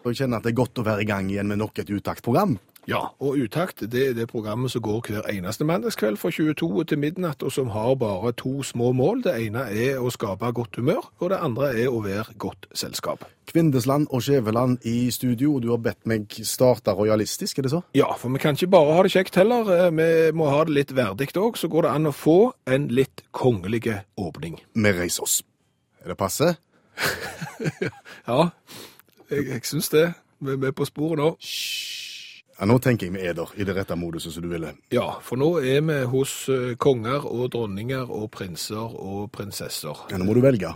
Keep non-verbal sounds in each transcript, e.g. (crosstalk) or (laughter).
Og jeg kjenner at det er godt å være i gang igjen med nok et Utakt-program. Ja, og Utakt det er det programmet som går hver eneste mandagskveld fra 22 til midnatt, og som har bare to små mål. Det ene er å skape godt humør, og det andre er å være godt selskap. Kvindesland og Skjæveland i studio, og du har bedt meg starte rojalistisk, er det så? Ja, for vi kan ikke bare ha det kjekt heller. Eh, Vi må ha det litt verdig òg. Så går det an å få en litt kongelig åpning. Vi reiser oss. Er det passe? (laughs) Ja, jeg, jeg syns det. Vi vi er på sporet nå. Ja, nå tenker jeg vi er der, i det rette moduset som du ville. Ja, for nå er vi hos eh, konger og dronninger og prinser og prinsesser. Ja, nå må du velge.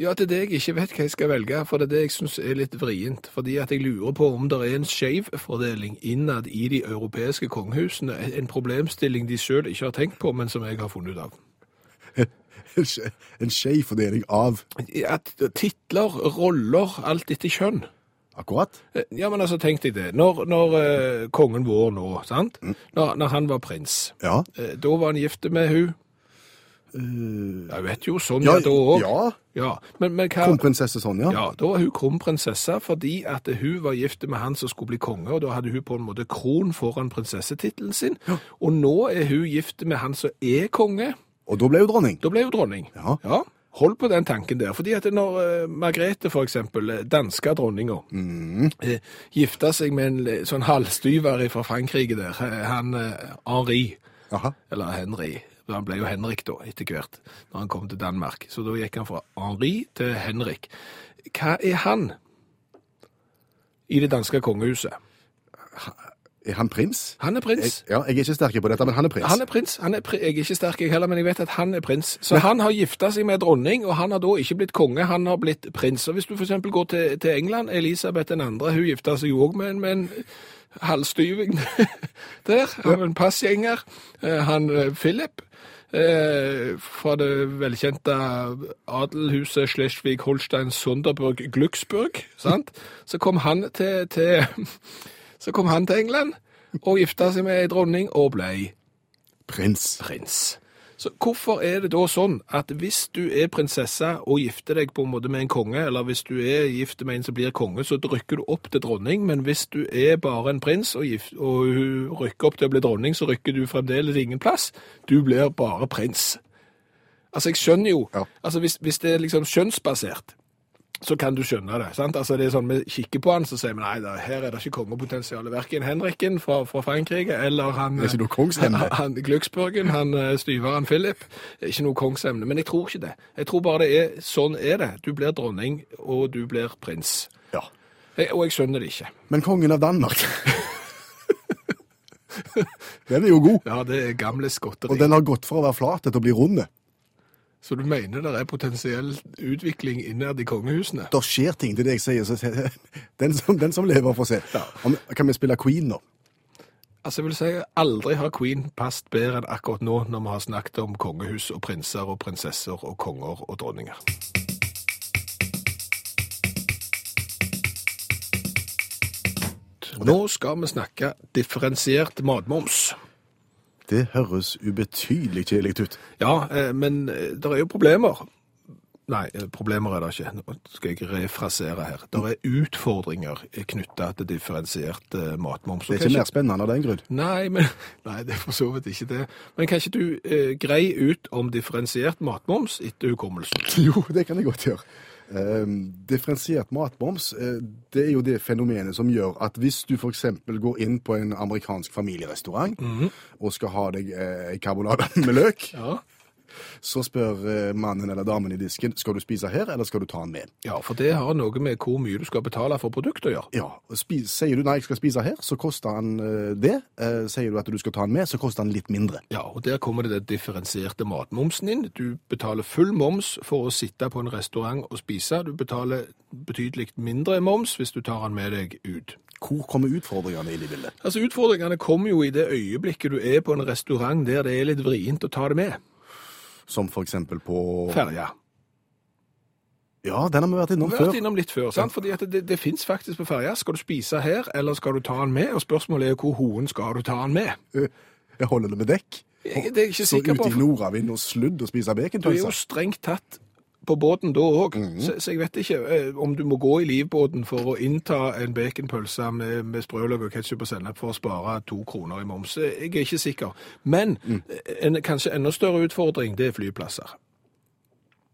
Ja, det er det jeg ikke vet hva jeg skal velge, for det er det jeg syns er litt vrient. Fordi at jeg lurer på om det er en skjevfordeling innad i de europeiske kongehusene. En problemstilling de sjøl ikke har tenkt på, men som jeg har funnet ut av. En skje- skjev fordeling av At titler, roller, alt etter kjønn. akkurat. Eh, Ja, men altså, tenk deg det. Når, når eh, kongen vår nå, sant? Når, når han var prins, Ja. eh, da var han gift med hun. Jeg vet jo, Sonja Ja, da òg. ja. Ja, men, men hva... Kronprinsesse Sonja. Ja, da var hun kronprinsesse fordi at hun var gift med han som skulle bli konge, og da hadde hun på en måte kron foran prinsessetittelen sin. Og nå er hun gift med han som er konge. Og da ble hun dronning. Da ble hun dronning. Ja. Hold på den tanken der. Fordi at når uh, Margrethe, for eksempel, danske dronninga, mm. uh, gifta seg med en eh, sånn halvstyver fra Frankrike der, eh, han uh, Henri, Aha. eller Henry, han ble jo Henrik da, etter hvert, når han kom til Danmark. Så da gikk han fra Henri til Henrik. Hva er han i det danske kongehuset? Er han prins? Han er Jeg, prins. ja, jeg er ikke sterk på dette, men han er prins. Han er prins. Han er pri jeg er ikke sterk jeg heller, men jeg vet at han er prins. Så han har gifta seg med dronning, og han har da ikke blitt konge, han har blitt prins. Og hvis du eksempel går til, til England, Elisabeth den andre, hun gifta seg jo òg med, en- med en halvstyving (laughs) der, av en passgjenger. Eh, Han eh, Philip. Eh, fra det velkjente adelhuset Schleswig-Holstein Sonderburg Glucksburg, (laughs) sant? Så kom han til, til Så kom han til England og gifta seg med ei dronning og blei Prins. prins. Så hvorfor er det da sånn at hvis du er prinsesse og gifter deg på en måte med en konge, eller hvis du er gift med en som blir konge, så rykker du opp til dronning, men hvis du er bare en prins og, gift, og hun rykker opp til å bli dronning, så rykker du fremdeles ingen plass. Du blir bare prins. Altså, jeg skjønner jo, Ja. altså hvis, hvis det er liksom skjønnsbasert, så kan du skjønne det. sant? Altså det er sånn, Vi kikker på han, så sier vi nei, da, her er det ikke kongepotensial. Verken Henriken fra, fra Frankrike eller han Det er ikke noe kongsemne. Han, Glücksburgen, han eh, styveren Philip. Ikke noe kongsemne. Men jeg tror ikke det. Jeg tror bare det er sånn er det. Du blir dronning, og du blir prins. Ja. Jeg, og jeg skjønner det ikke. Men kongen av Danmark (laughs) Den er jo god. Ja, det er gamle skotteri. Og den har gått for å være flat til å bli runde. Så du mener det er potensiell utvikling innad i kongehusene? Det skjer ting til det jeg sier. Så (laughs) den, som, den som lever, får se. Om, kan vi spille Queen nå? Altså, jeg vil si aldri har Queen passet bedre enn akkurat nå, når vi har snakket om kongehus og prinser og prinsesser og konger og dronninger. Nå skal vi snakke differensiert matmoms. Det høres ubetydelig kjedelig ut. Ja, eh, men det er jo problemer. Nei, eh, problemer er det ikke. Nå skal jeg refrasere her. Det er utfordringer knyttet til differensiert eh, matmoms. Det er ikke mer spennende av den grunn. Nei, men, (laughs) nei, det er for så vidt ikke det. Men kan ikke du eh, greie ut om differensiert matmoms etter hukommelsen? (laughs) Jo, det kan jeg godt gjøre. Ehm, differensiert matmoms, eh, det er jo det fenomenet som gjør at hvis du f.eks. går inn på en amerikansk familierestaurant og skal ha deg eh, en karbonade (laughs) med løk, Ja. Så spør eh, mannen eller damen i disken skal du spise her, eller skal du ta den med. Ja, for det har noe med hvor mye du skal betale for produktet å gjøre. Ja, og Sier du nei, jeg skal spise her, så koster han eh, det. Eh, Sier du at du skal ta den med, så koster han litt mindre. Ja, og der kommer det den differensierte matmomsen inn. Du betaler full moms for å sitte på en restaurant og spise. Du betaler betydelig mindre moms hvis du tar den med deg ut. Hvor kommer utfordringene inn i bildet? Altså, Utfordringene kommer jo i det øyeblikket du er på en restaurant der det er litt vrient å ta det med. Som for eksempel på Ferja. Ja, den har vi vært innom Vi har vært innom litt før, sant? fordi det, det fins faktisk på ferja. Skal du spise her, eller skal du ta den med? Og spørsmålet er hvor hoen skal du ta den med? Eh, Jeg holder det med dekk. Jeg, det er jeg ikke Så sikker ute på. i nordavind og sludd og spise Du er jo strengt tatt på båten da òg, så, så jeg vet ikke eh, om du må gå i livbåten for å innta en baconpølse med, med sprøløk og ketsjup og sennep for å spare to kroner i moms. Jeg er ikke sikker. Men en kanskje enda større utfordring, det er flyplasser.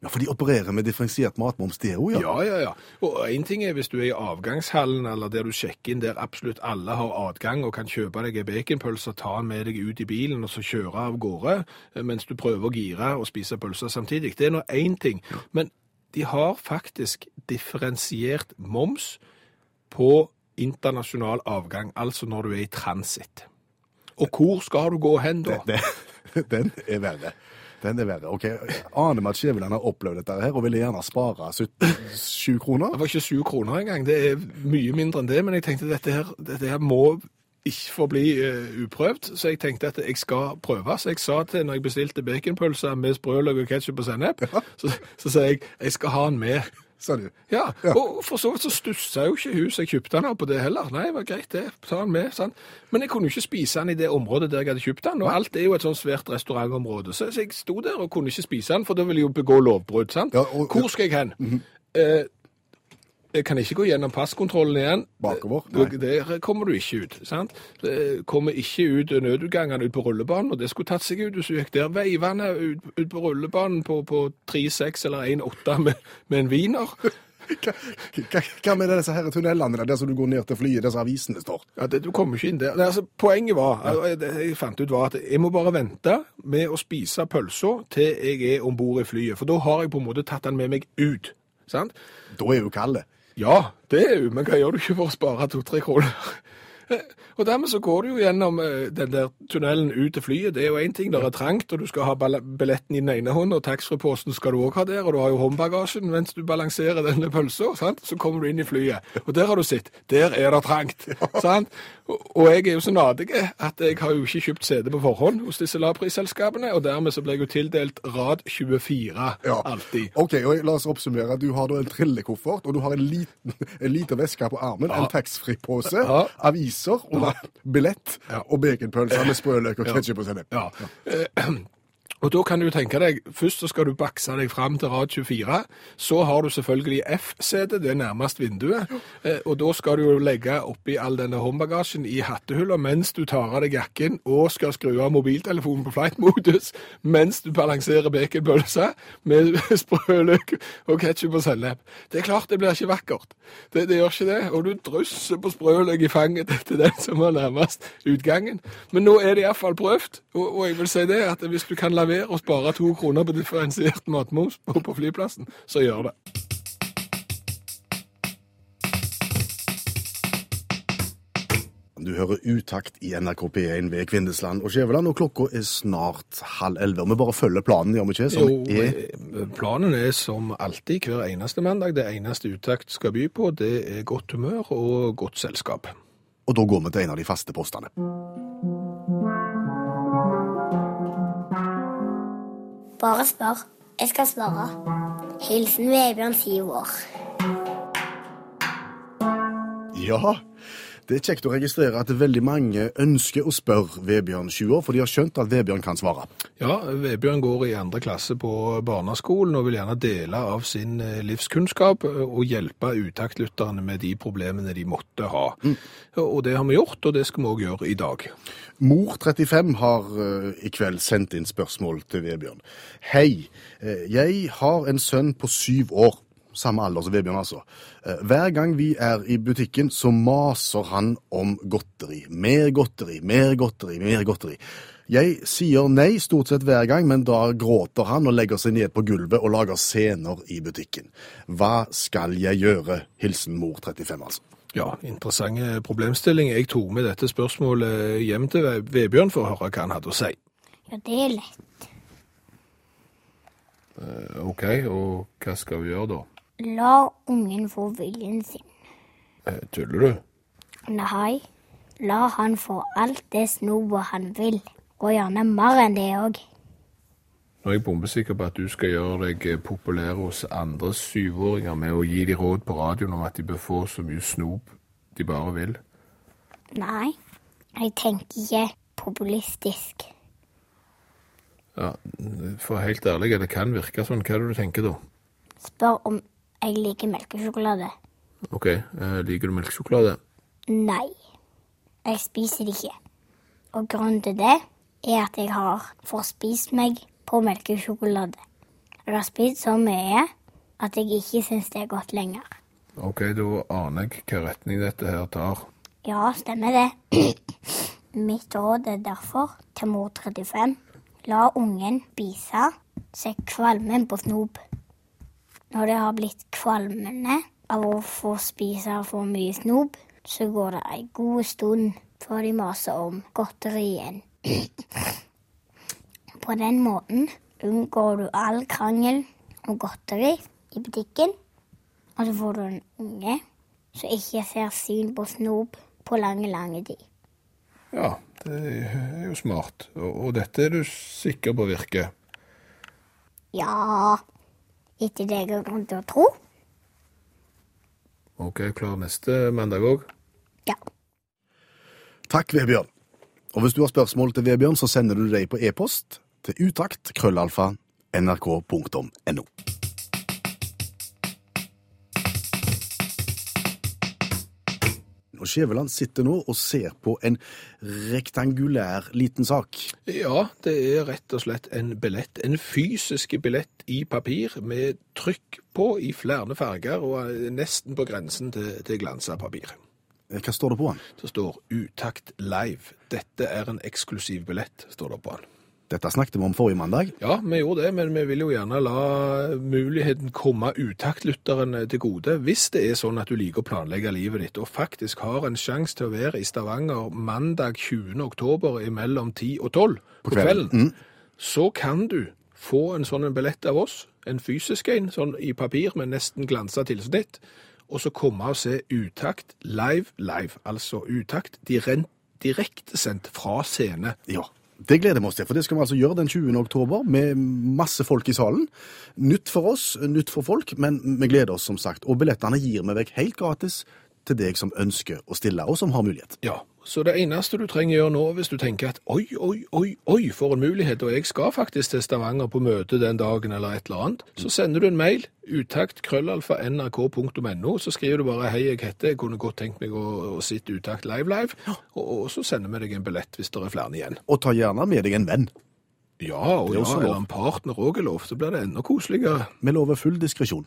Ja, for de opererer med differensiert matmoms, det òg, ja. Ja, ja, ja. Og en ting er hvis du er i avgangshallen, eller der du sjekker inn der absolutt alle har adgang og kan kjøpe deg en baconpølse, ta den med deg ut i bilen og så kjøre av gårde, eh, mens du prøver å gire og spise pølser samtidig. Det er nå én ting. Men de har faktisk differensiert moms på internasjonal avgang, altså når du er i transit. Og hvor skal du gå hen da? Den, (laughs) den er verre. Den er verre. Ok, Aner meg at Skjæveland har opplevd dette her, og ville gjerne spare 7 kroner? Det var ikke syv kroner engang. Det er mye mindre enn det, men jeg tenkte dette her, dette her må ikke få bli eh, uprøvd, så jeg tenkte at jeg skal prøve. Så jeg sa til når jeg bestilte baconpølser med sprøløk og ketsjup og sennep, så, så sa jeg jeg skal ha den med. Sa du. Ja, og for så vidt så stussa jo ikke huset jeg kjøpte den av på det heller. Nei, det var greit det, ta den med, sant. Men jeg kunne jo ikke spise den i det området der jeg hadde kjøpt den, og alt er jo et sånn svært restaurantområde. Så, jeg sto der og kunne ikke spise den, for da ville jeg jo begå lovbrudd, sant. Ja, og- Hvor skal jeg hen? eh, jeg kan ikke gå gjennom passkontrollen igjen. Bakover? Nei. Der kommer du ikke ut, sant? Det kommer ikke ut nødutgangene ut på rullebanen, og det skulle tatt seg ut hvis du gikk der. Veivende ut, ut på rullebanen på, på 3,6 eller 1,8 med, med en wiener. (laughs) Hva, med disse her tunnelene der, der som du går ned til flyet, der som avisene står? Ja, det, Du kommer ikke inn der. Det, altså, poenget var, altså, det jeg fant ut var at jeg må bare vente med å spise pølsa til jeg er om bord i flyet. For da har jeg på en måte tatt den med meg ut. sant? Da er jo kalde. Ja, det er jo, men hva gjør du ikke for å spare to-tre kroner? (laughs) Og dermed så går du jo gjennom eh, den der tunnelen ut til flyet. Det er jo én ting, det er trangt, og du skal ha billetten i den ene hånden, og taxfree-posten skal du òg ha der, og du har jo håndbagasjen mens du balanserer denne pølsa, sant? så kommer du inn i flyet. Og der har du sett, der er det trangt. (laughs) sant? Og, jeg er jo så nadig at jeg har jo ikke kjøpt CD på forhånd hos disse lavprisselskapene, og dermed så ble jeg jo tildelt rad 24 alltid. Ok, og la oss oppsummere. Du har da en trillekoffert, og du har en liten, en liten veske på armen, en taxfree-pose, Ja. aviser, og billett, Ja. og baconpølser med sprøløk og ketsjup og sennep. Ja. Og da kan du tenke deg, først så skal du bakse deg fram til rad 24, så har du selvfølgelig F-setet, det er nærmest vinduet, eh, og da skal du jo legge oppi all denne håndbagasjen i hattehuller mens du tar av deg jakken og skal skru av mobiltelefonen på flight-modus, mens du balanserer baconpølse med (laughs) sprøløk og ketchup og sennep. Det er klart det blir ikke vakkert. Det, det gjør ikke det, og du drysser på sprøløk i fanget til den som var nærmest utgangen. Men nå er det iallfall prøvd, og, og jeg vil si det at hvis du kan lavere og spare to kroner på differensiert matmoms på, på flyplassen, så gjør det. Du hører utakt i NRK P1 ved Kvindesland og Skjæveland, og klokka er snart halv elleve. Vi bare følger planen, gjør vi ikke? Som Jo, er planen er som alltid hver eneste mandag. Det eneste utakt skal by på, det er godt humør og godt selskap. Og da går vi til en av de faste postene. Bare spør. Jeg skal svare. Hilsen Vebjørn, syv år. Ja, det er kjekt å registrere at veldig mange ønsker å spørre Vebjørn 20 år, for de har skjønt at Vebjørn kan svare. Ja, Vebjørn går i andre klasse på barneskolen og vil gjerne dele av sin eh, livskunnskap eh, og hjelpe utaktlytterne med de problemene de måtte ha. Og det har vi gjort, og det skal vi òg gjøre i dag. Mor 35 har eh, i kveld sendt inn spørsmål til Vebjørn. Hei, jeg har en sønn på syv år. Samme alder som Vebjørn, altså. Eh, Hver gang vi er i butikken, så maser han om godteri. Mer godteri, mer godteri, mer godteri. Jeg sier nei stort sett hver gang, men da gråter han og legger seg ned på gulvet og lager scener i butikken. Hva skal jeg gjøre? Hilsen mor 35, altså. Ja, interessant problemstilling. Jeg tok med dette spørsmålet hjem til Vebjørn for å høre hva han hadde å si. Ja, det er lett. OK, og hva skal vi gjøre da? La ungen få viljen sin. Eh, Tuller du? Nei, la han få alt det snoet han vil, og gjerne mer enn det òg. Nå er jeg bombesikker på at du skal gjøre deg populær hos andre syvåringer med å gi dem råd på radioen om at de bør få så mye snop de bare vil. Nei, jeg tenker ikke populistisk. Ja, For helt ærlig, det kan virke sånn. Hva er det du tenker da? Spør om jeg liker melkesjokolade. OK, eh, liker du melkesjokolade? Nei, jeg spiser det ikke. Og grunnen til det er at jeg har forspist meg på melkesjokolade. Jeg har spist så mye at jeg ikke syns det er godt lenger. OK, da aner jeg hva retning dette her tar. Ja, stemmer det. (clears throat) Mitt råd er derfor til mor 35 la ungen spise seg kvalmen på snop. Når det har blitt kvalmende av å få spise for mye snop, så går det ei god stund før de maser om godteri igjen. (clears throat) På den måten unngår du all krangel om godteri i butikken, og så får du en unge som ikke ser syn på snop på lange, lange tid. Ja, det er jo smart. Og, og dette er du sikker på virker. Ja Etter det jeg har grunn til å tro. OK, klar neste mandag òg? Ja. Takk, Vebjørn. Og hvis du har spørsmål til Vebjørn, så sender du dem på e-post til utakt Og Skjæveland sitter nå og ser på en rektangulær liten sak. Ja, det er rett og slett en billett. En fysisk billett i papir med trykk på i flere farger og er nesten på grensen til, til glansa papir. Hva står det på den? Det står Utakt live. Dette er en eksklusiv billett, står det på den. Dette snakket vi om forrige mandag. Ja, vi gjorde det, men vi vil jo gjerne la muligheten komme utaktlytteren til gode. Hvis det er sånn at du liker å planlegge livet ditt, og faktisk har en sjanse til å være i Stavanger mandag 20. oktober mellom 10 og 12 på, kvelden. kvelden, så kan du få en sånn en billett av oss, en fysisk en, sånn i papir med nesten glansa tilsnitt, og så komme og se Utakt live, live, altså Utakt direktesendt fra scene. Ja, det gleder vi oss til, for det skal vi altså gjøre den 20. oktober med masse folk i salen. Nytt for oss, nytt for folk, men vi gleder oss som sagt. Og billettene gir vi vekk helt gratis til deg som ønsker å stille, og som har mulighet. Ja, så det eneste du trenger gjøre nå, hvis du tenker at oi, oi, oi, oi, for en mulighet, og jeg skal faktisk til Stavanger på møte den dagen eller et eller annet, så sender du en mail, utakt krøllalfa nrk.no, så skriver du bare hei, jeg heter, jeg kunne godt tenkt meg å, å sitte utakt live live, og, og så sender vi deg en billett hvis det er flere igjen. Og ta gjerne med deg en venn. Ja, og ja, eller en partner òg er lov, så blir det enda koseligere. Vi lover full diskresjon.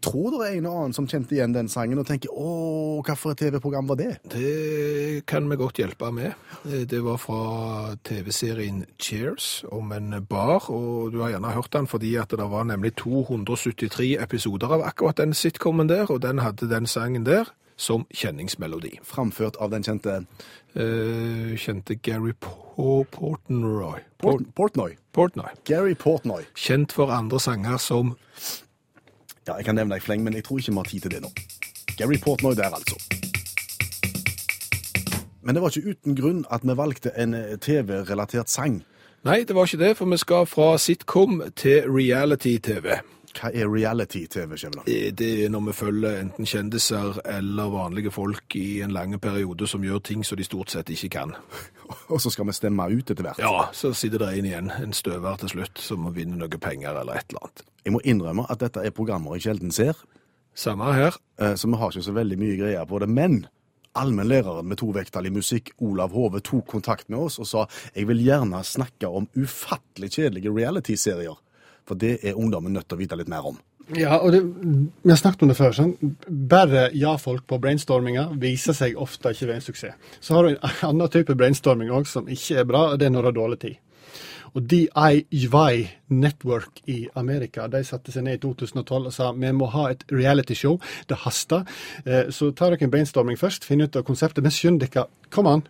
Jeg tror det er en og annen som kjente igjen den sangen og tenker for et TV-program var det? Det kan vi godt hjelpe med. Eh, Det var fra TV-serien Cheers om en bar, og du har gjerne hørt den fordi at det var nemlig 273 episoder av akkurat den sitcomen der, og den hadde den sangen der som kjenningsmelodi. Framført av den kjente Eh, kjente Gary Po- Portnoy. Port Portnoy. Portnoy. Gary Portnoy. Kjent for andre sanger som Ja, jeg kan nevne deg fleng, men jeg tror ikke vi har tid til det nå. Gary Portnoy der, altså. Men det var ikke uten grunn at vi valgte en eh, TV-relatert sang. Nei, det var ikke det, for vi skal fra sitcom til reality-TV. Hva er reality-TV, Skjæveland? Eh, Det er når vi følger enten kjendiser eller vanlige folk i en lang periode som gjør ting som de stort sett ikke kan. (laughs) Og så skal vi stemme ut etter hvert. Ja, så sitter det en igjen, en støver til slutt, som må vinne noe penger eller et eller annet. Jeg må innrømme at dette er programmer jeg sjelden ser, Samme her. eh, så vi har ikke så veldig mye greier på det. Men allmennlæreren med tovektig musikk, Olav Hove, tok kontakt med oss og sa jeg vil gjerne snakke om ufattelig kjedelige reality-serier. For det er ungdommen nødt til å vite litt mer om. Ja, og det, vi har snakket om det før. Sånn. Bare ja-folk på brainstorminga viser seg ofte ikke være en suksess. Så har du en (laughs) annen type brainstorming òg som ikke er bra, og det er når du har dårlig tid. Og DIY Network i Amerika de satte seg ned i 2012 og sa vi må ha et realityshow. Det haster. Eh, Så tar dere en brainstorming først, finn ut av konseptet, men skynd dere Kom an!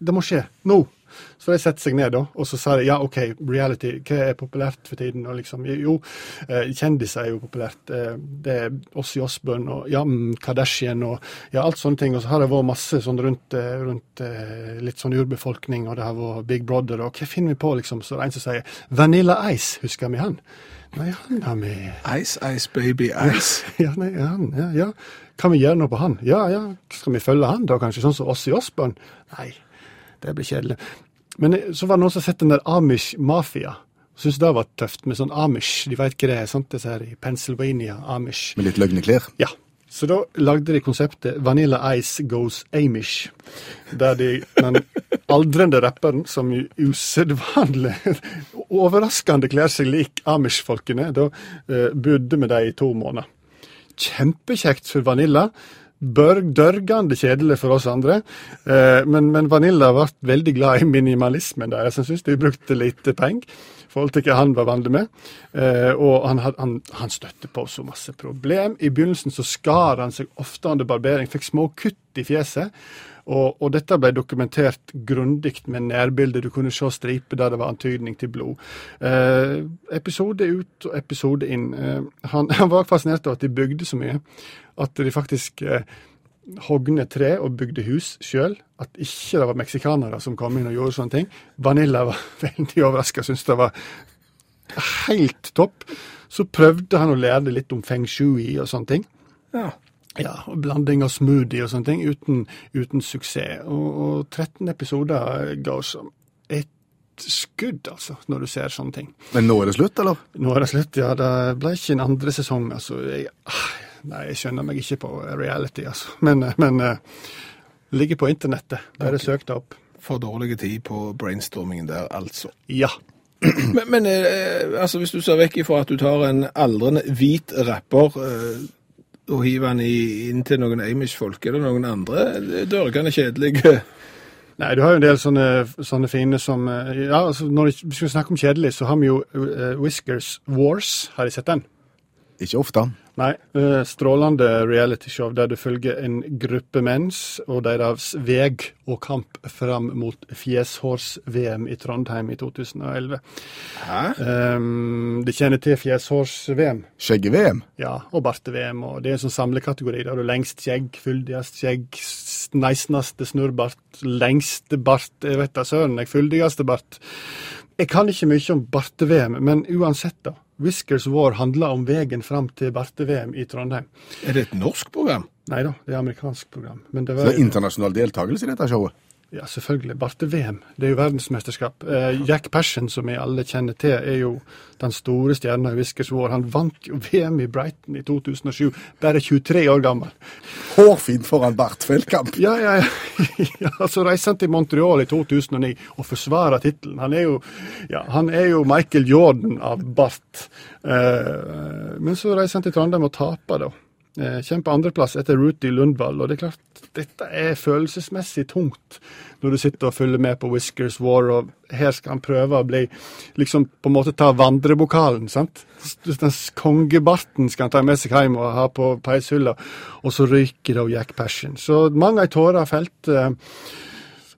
Det må skje. Nå! Så de setter seg ned, da, og så sa de ja, OK, reality, hva er populært for tiden? Og liksom, jo, eh, kjendiser er jo populært. Eh, det er Ossi Osbourne og ja, mm, Kardashian og ja, alt sånne ting. Og så har det vært masse sånn rundt, eh, rundt litt sånn urbefolkning, og det har vært Big Brother, og hva finner vi på, liksom? Så det er en som sier Vanilla Ice, husker vi han? Nei, han har vi Ice, ice, baby, ice. (laughs) ja, nei, han, ja, ja. Kan vi gjøre noe på han? Ja, ja. Skal vi følge han, da, kanskje? Sånn som Ossi Osbourne? Nei, det blir kjedelig. Men så var det noen som sett den der Amish Mafia. Syns det var tøft med sånn Amish. De veit hva det er, sant? Disse her i Pennsylvania, Amish. Med litt løgneklær. Ja. Så da lagde de konseptet Vanilla Ice Goes Amish. Der de, den aldrende rapperen, som usedvanlig (laughs) overraskende kler seg lik Amish-folkene, da eh, bodde med dem i to måneder. Kjempekjekt for Vanilla. Børg, dørgende kjedelig for oss andre. Eh, men, men Vanilla ble veldig glad i minimalismen deres. Han syntes de brukte lite penger i forhold til hva han var vant med. Eh, og han, han, han støtte på så masse problem. I begynnelsen så skar han seg ofte under barbering, fikk små kutt i fjeset. Og, og dette ble dokumentert grundig med nærbilder. Du kunne se striper der det var antydning til blod. Eh, episode ut og episode inn. Eh, han, (laughs) han var fascinert av at de bygde så mye. At de faktisk eh, hogne tre og bygde hus sjøl. At ikke det var meksikanere som kom inn og gjorde sånne ting. Vanilla var (laughs) veldig overraska, syntes det var helt topp. Så prøvde han å lære det litt om feng shui og sånne ting. Ja. Ja, og blanding av smoothie og sånne ting, uten, uten suksess. Og, og 13 episoder går som et skudd, altså, når du ser sånne ting. Men nå er det slutt, eller? Nå er det slutt, ja. Det ble ikke en andre sesong, altså. Jeg, ah, nei, jeg skjønner meg ikke på reality, altså. Men, eh, men uh, ligger på internettet. Bare søk det opp. For dårlig tid på brainstormingen der, altså. Ja. Men, men eh, altså, hvis du ser vekk ifra at du tar en aldrende hvit rapper og hiver han inn til noen Amish-folk, er det noen andre dørgende kjedelige Nei, du har jo en del sånne, sånne fine som eh, Ja, altså, når vi skal snakke om kjedelig, så har vi jo uh, Whiskers Wars. Har de sett den? Ikke ofte. Nei. eh, Strålende realityshow der du følger en gruppe mens og deres veg og kamp fram mot fjeshårs-VM i Trondheim i 2011. Hæ? Um, de kjenner til fjeshårs-VM. Skjegge-VM. Ja, og barte-VM. og Det er en sånn samlekategori. Der du lengst skjegg, fyldigst skjegg, s- neisneste snurrbart, lengste bart, jeg vet da søren, jeg fyldigste bart. Jeg kan ikke mye om barte-VM, men uansett, da. Whiskers War handler om veien fram til barte-VM i Trondheim. Er det et norsk program? Nei da, det er amerikansk program. Men det var det er internasjonal deltakelse i dette showet. Ja, selvfølgelig. Barte-VM. Det er jo verdensmesterskap. Eh, Jack Passion, som vi alle kjenner til, er jo den store stjerna i Whiskers War. Han vant jo VM i Brighton i 2007, bare 23 år gammel. Hårfint foran Bart Feldkamp. Ja, ja, ja. (laughs) ja så reiser han til Montreal i 2009 og forsvarer tittelen. Han, ja, han er jo Michael Jordan av Bart. Eh, men så reiser han til Trondheim og taper, da. Eh, Kommer på andreplass etter Ruti Lundvall. Og det er klart, dette er følelsesmessig tungt når du sitter og følger med på Whiskers War, og her skal han prøve å bli Liksom på en måte ta vandrebokalen, sant? Den kongebarten skal han ta med seg hjem og ha på peishylla, og så ryker det av Jack Passion. Så mange ei tåre har felt. eh,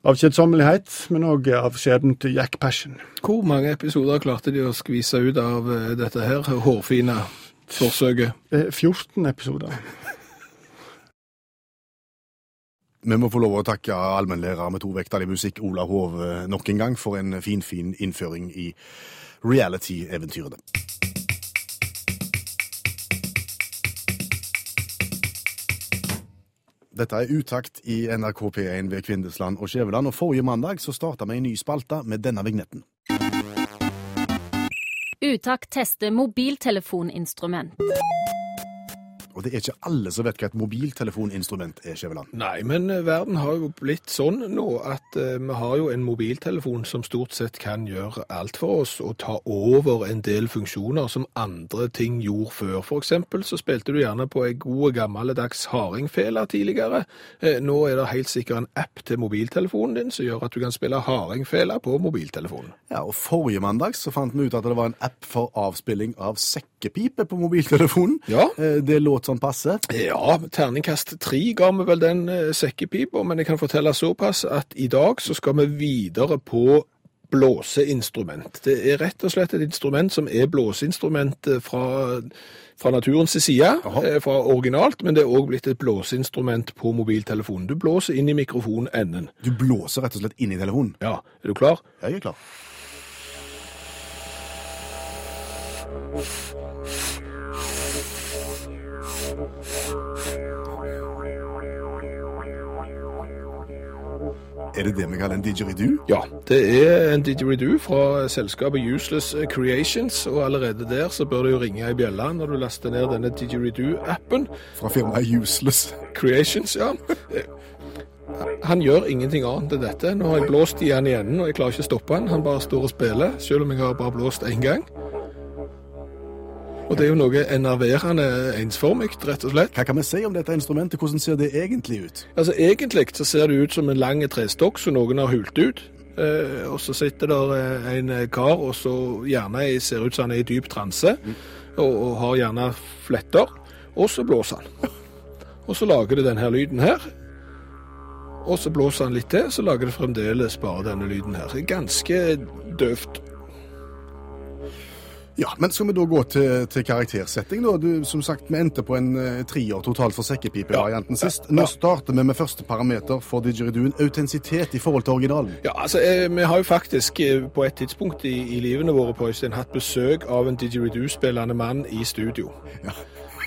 av kjedsommelighet, men òg av skjebnen til Jack Passion. Hvor mange episoder klarte de å skvise ut av eh, dette her hårfine forsøket? Eh, 14 episoder. Vi må få lov å takke allmennlærer med to vekter i musikk, Ola Hov, eh, nok en gang for en fin, fin innføring i reality-eventyrene. Dette er utakt i NRK P1 ved Kvindesland og Skjæveland, og forrige mandag så starta vi en ny spalte med denne vignetten. Utakt tester mobiltelefoninstrument. Og det er ikke alle som vet hva et mobiltelefoninstrument er, Skjæveland. Nei, men eh, verden har jo blitt sånn nå at eh, vi har jo en mobiltelefon som stort sett kan gjøre alt for oss og ta over en del funksjoner som andre ting gjorde før. For eksempel så spilte du gjerne på en god gammeldags hardingfele tidligere. Eh, nå er det helt sikkert en app til mobiltelefonen din som gjør at du kan spille hardingfele på mobiltelefonen. Ja, og Forrige mandag så fant vi ut at det var en app for avspilling av sekkepipe på mobiltelefonen. Ja. Eh, Det låt sånn passe. Ja, terningkast tre ga vi vel den eh, sekkepipa, men jeg kan fortelle såpass at i dag så skal vi videre på blåseinstrument. Det er rett og slett et instrument som er blåseinstrument eh, fra, fra naturens side, Jaha. eh, fra originalt, men det er òg blitt et blåseinstrument på mobiltelefonen. Du blåser inn i mikrofonenden. Du blåser rett og slett inn i telefonen. Ja, er du klar? Jeg er klar. Er det det vi kaller en didgeridoo? Ja, det er en didgeridoo fra selskapet Useless Creations, og allerede der så bør det jo ringe i bjelle når du laster ned denne didgeridoo-appen. Fra firmaet Useless. Creations, ja. Han gjør ingenting annet enn dette. Nå har jeg blåst i han i enden, og jeg klarer ikke å stoppe han. Han bare står og spiller, selv om jeg har bare blåst én gang. Og det er jo noe enerverende ensformig, rett og slett. Hva kan vi si om dette instrumentet? Hvordan ser det egentlig ut? Altså, Egentlig så ser det ut som en lang trestokk som noen har hult ut. Eh, og så sitter der eh, en kar og så gjerne ser ut som han er i dyp transe, og, og har gjerne fletter. Og så blåser han. (laughs) Og så lager det denne lyden her. Og så blåser han litt til, så lager det fremdeles bare denne lyden her. Ganske døvt. Ja, men skal vi da gå til, til karaktersetting, da? Du, som sagt, vi endte på en uh, trier totalt for sekkepipevarianten sist. Nå starter vi med første parameter for didgeridooen, autentisitet i forhold til originalen. Ja, altså, eh, Vi har jo faktisk eh, på et tidspunkt i, i livene våre på Øystein hatt besøk av en didgeridoo-spillende mann i studio. Ja.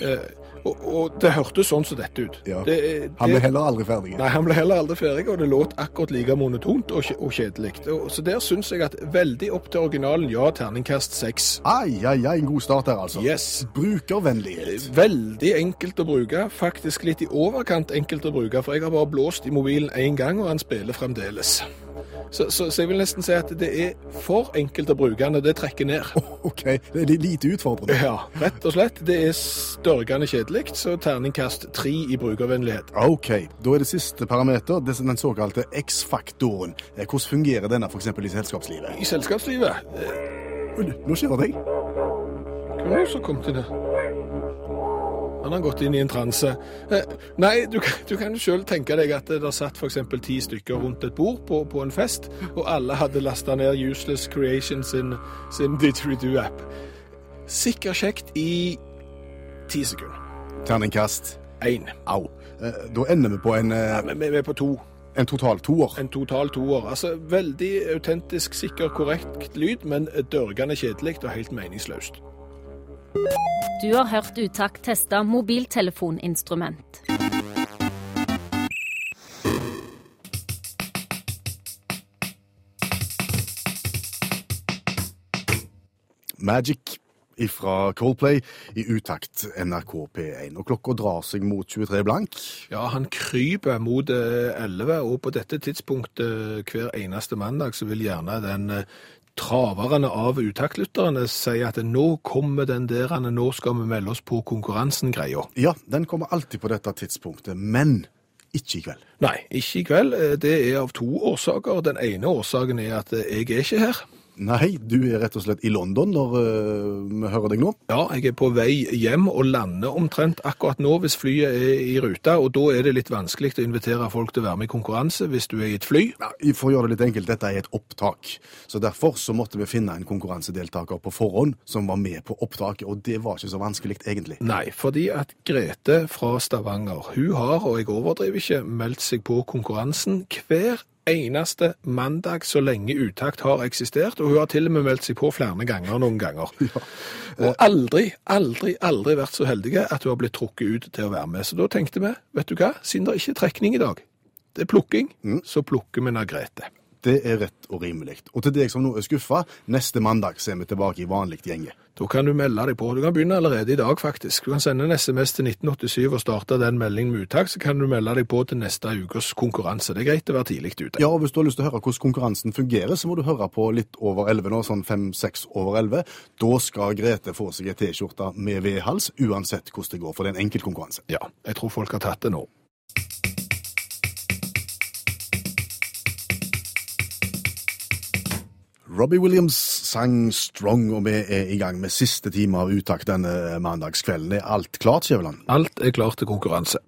Eh, og, og det hørtes sånn som dette ut. Ja. Det, Han ble heller aldri ferdig. Nei, han ble heller aldri ferdig, og det låt akkurat like monotont og, og kjedelig. Så der syns jeg at veldig opp til originalen, ja, terningkast seks. Ai, ai, ai, en god start der, altså. Yes. Brukervennlighet. Veldig enkelt å bruke, faktisk litt i overkant enkelt å bruke, for jeg har bare blåst i mobilen én gang, og han spiller fremdeles. Så, så, så jeg vil nesten si at det er for enkelt å bruke når det trekker ned. (laughs) OK, det er lite utfordrende. Ja, rett og slett. Det er størgende kjedelig, så terningkast tre i brukervennlighet. OK, da er det siste parameter, det er den såkalte X-faktoren. Eh, Hvordan fungerer denne f.eks. i selskapslivet? I selskapslivet Nå skjer det ting. Hva var det som kom til det? Han har gått inn i en transe. Eh, nei, du, kan- du kan jo sjøl tenke deg at det satt f.eks. ti stykker rundt et bord på, på en fest, og alle hadde lasta ned Useless Creation sin, sin Didgeridoo-app. Sikkert kjekt i ti sekunder. Terningkast. Én. Au. Eh, Da ender vi på en, eh, vi vi er på to. en total toer. En total toer. Altså veldig autentisk, sikker, korrekt lyd, men dørgende kjedelig og helt meningsløst. Du har hørt Utakt teste mobiltelefoninstrument. Magic fra Coldplay i utakt NRK P1. Og klokka drar seg mot 23 blank. Ja, han kryper mot eh, 11, og på dette tidspunktet eh, hver eneste mandag så vil gjerne den eh, traverne av utaktlytterne sier at nå kommer den der, nå skal vi melde oss på konkurransen-greia. Ja, den kommer alltid på dette tidspunktet, men ikke i kveld. Nei, ikke i kveld. Eh, Det er av to årsaker. Den ene årsaken er at eh, jeg er ikke her. Nei, du er rett og slett i London når eh, vi hører deg nå. Ja, jeg er på vei hjem og lander omtrent akkurat nå hvis flyet er i ruta, og da er det litt vanskelig å invitere folk til å være med i konkurranse hvis du er i et fly. Ja, for å gjøre det litt enkelt, dette er et opptak. Så derfor så måtte vi finne en konkurransedeltaker på forhånd som var med på opptaket, og det var ikke så vanskelig egentlig. Nei, fordi at Grete fra Stavanger, hun har, og jeg overdriver ikke, meldt seg på konkurransen hver eneste mandag så lenge utakt har eksistert, og hun har til og med meldt seg på flere ganger noen ganger. (laughs) Og aldri, aldri, aldri vært så heldige at hun har blitt trukket ut til å være med. Så da tenkte vi, vet du hva, siden det er ikke er trekning i dag, det er plukking, så plukker vi Nagrete. Grete. Det er rett og rimelig. Og til deg som nå er skuffa, neste mandag så er vi tilbake i vanlig gjenge. Da kan du melde deg på. Du kan begynne allerede i dag, faktisk. Du kan sende en SMS til 1987 og starte den meldingen med uttak, så kan du melde deg på til neste ukes konkurranse. Det er greit å være tidlig ute. Ja, og Hvis du har lyst til å høre hvordan konkurransen fungerer, så må du høre på litt over 11 nå, sånn 5-6 over 11. Da skal Grete få seg ei T-skjorte med V-hals, uansett hvordan det går, for det er en enkeltkonkurranse. Ja, jeg tror folk har tatt det nå. Robbie Williams sang Strong, og vi er i gang med siste time av uttak denne mandagskvelden. Er alt klart, Skjæveland? Alt er klart til konkurranse.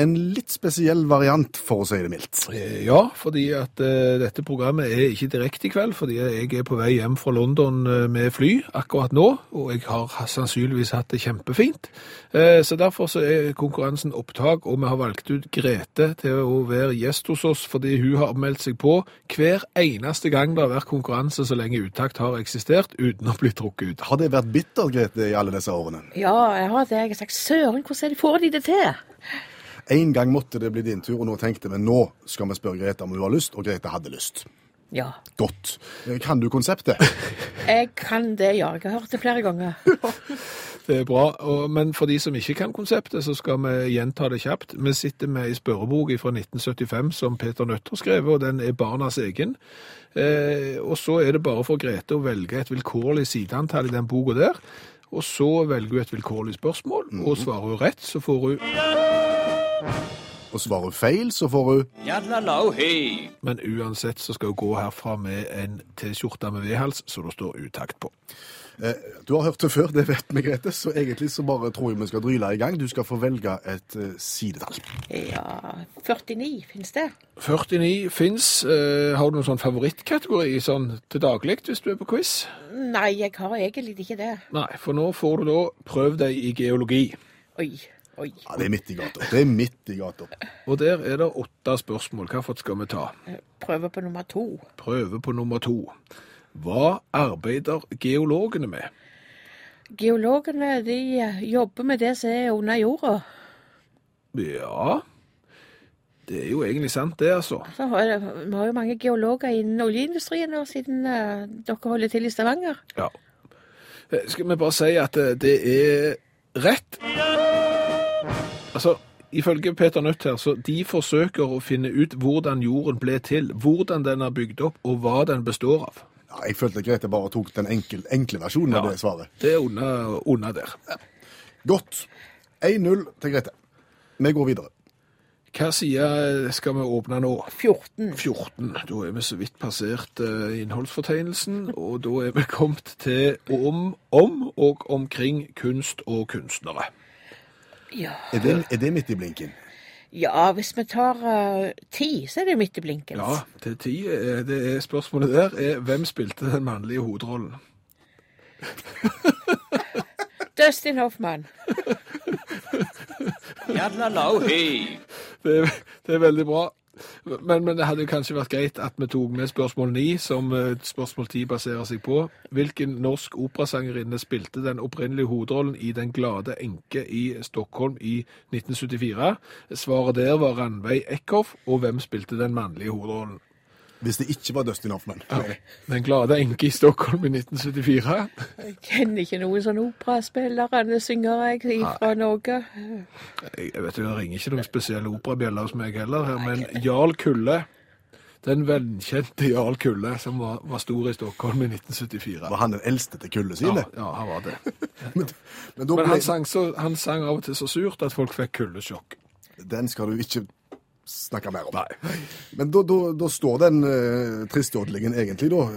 En litt spesiell variant, for å si det mildt. Eh, Ja, fordi at uh, dette programmet er ikke direkte i kveld, fordi jeg er på vei hjem fra London eh, med fly akkurat nå, og jeg har sannsynligvis hatt det kjempefint. Uh, så derfor så er konkurransen opptak, og vi har valgt ut Grete til å være gjest hos oss, fordi hun har meldt seg på hver eneste gang det har vært konkurranse så lenge uttakt har eksistert, uten å bli trukket ut. Har det vært bittert, Grete, i alle disse årene? Ja, jeg har det. Jeg har sagt søren, hvordan får de det til? En gang måtte det bli din tur, og nå tenkte vi nå skal vi spørre Grete om hun har lyst, og Grete hadde lyst. Ja, Godt. Eh, Kan du konseptet? (laughs) jeg kan det, ja. Jeg har hørt det flere ganger. (laughs) Det er bra, men for de som ikke kan konseptet, så skal vi gjenta det kjapt. Vi sitter med ei spørrebok fra 1975 som Peter Nødt har skrevet, og den er barnas egen. Eh, og så er det bare for Grete å velge et vilkårlig sideantall i den boka der. Og så velger hun et vilkårlig spørsmål, og svarer hun rett, så får hun Og svarer hun feil, så får hun Men uansett så skal hun gå herfra med en T-skjorte med V-hals, så det står utakt på. eh, Du har hørt det før, det vet vi, Grete, så egentlig så bare tror jeg vi skal dryle i gang. Du skal få velge et eh, sidetall. Ja, 49 finnes det. 49 fins. Eh, har du noen sånn favorittkategori sånn til daglig hvis du er på quiz? Nei, jeg har egentlig ikke det. Nei, for nå får du da prøv deg i geologi. Oi, oi. Ja, Det er midt i gata. Det er midt i gata. Og der er det åtte spørsmål. Hvilket skal vi ta? Prøve på nummer to. Prøve på nummer to. Hva arbeider geologene med? Geologene de eh, jobber med det som er under jorda. Ja, det er jo egentlig sant det, altså. Så har det, vi har jo mange geologer innen oljeindustrien nå, siden eh, dere holder til i Stavanger. Ja. Eh, Skal vi bare si at eh, det er rett? Altså, ifølge Peter Nødt her, så de forsøker å finne ut hvordan jorden ble til, hvordan den er bygd opp, og hva den består av. Ja, jeg følte Grete bare tok den enkel, enkle versjonen av det svaret. Det er under, der. der. Godt. 1-0 til Grete. Vi går videre. Hva side skal vi åpne nå? 14. 14. Da er vi så vidt passert eh, innholdsfortegnelsen, og da er vi kommet til om, om og omkring kunst og kunstnere. Ja. Er det, er det midt i blinken? ja, hvis vi tar uh, ti, så er det midt i blinken. Ja, til ti. eh, Det er spørsmålet der er hvem spilte den mannlige hovedrollen? (laughs) Dustin Hoffman. Det, er- det er veldig bra. Men, men det hadde kanskje vært greit at vi tok med spørsmål 9, som eh, spørsmål 10 baserer seg på. Hvilken norsk operasangerinne spilte den opprinnelige hovedrollen i Den glade enke i Stockholm i 1974? Svaret der var Ranveig Eckhoff, og hvem spilte den mannlige hovedrollen? Hvis det ikke var Dustin Hoffman. Den glade enke i Stockholm i 1974? Jeg kjenner ikke noen sånne operaspillere eller syngere jeg, fra Norge. Jeg, vet jo, det ringer ikke noen spesielle operabjeller hos meg heller, her, men Jarl Kulle, den velkjente Jarl Kulle, som var, var stor i Stockholm i 1974. Var han den eldste til kullet sine? ja, han var det. (laughs) Men, men Men ble, han sang, så, han sang av og til så surt at folk fikk kuldesjokk. den skal du ikke snakke mer om. Men da, da, da står den uh, tristjodlingen egentlig, da,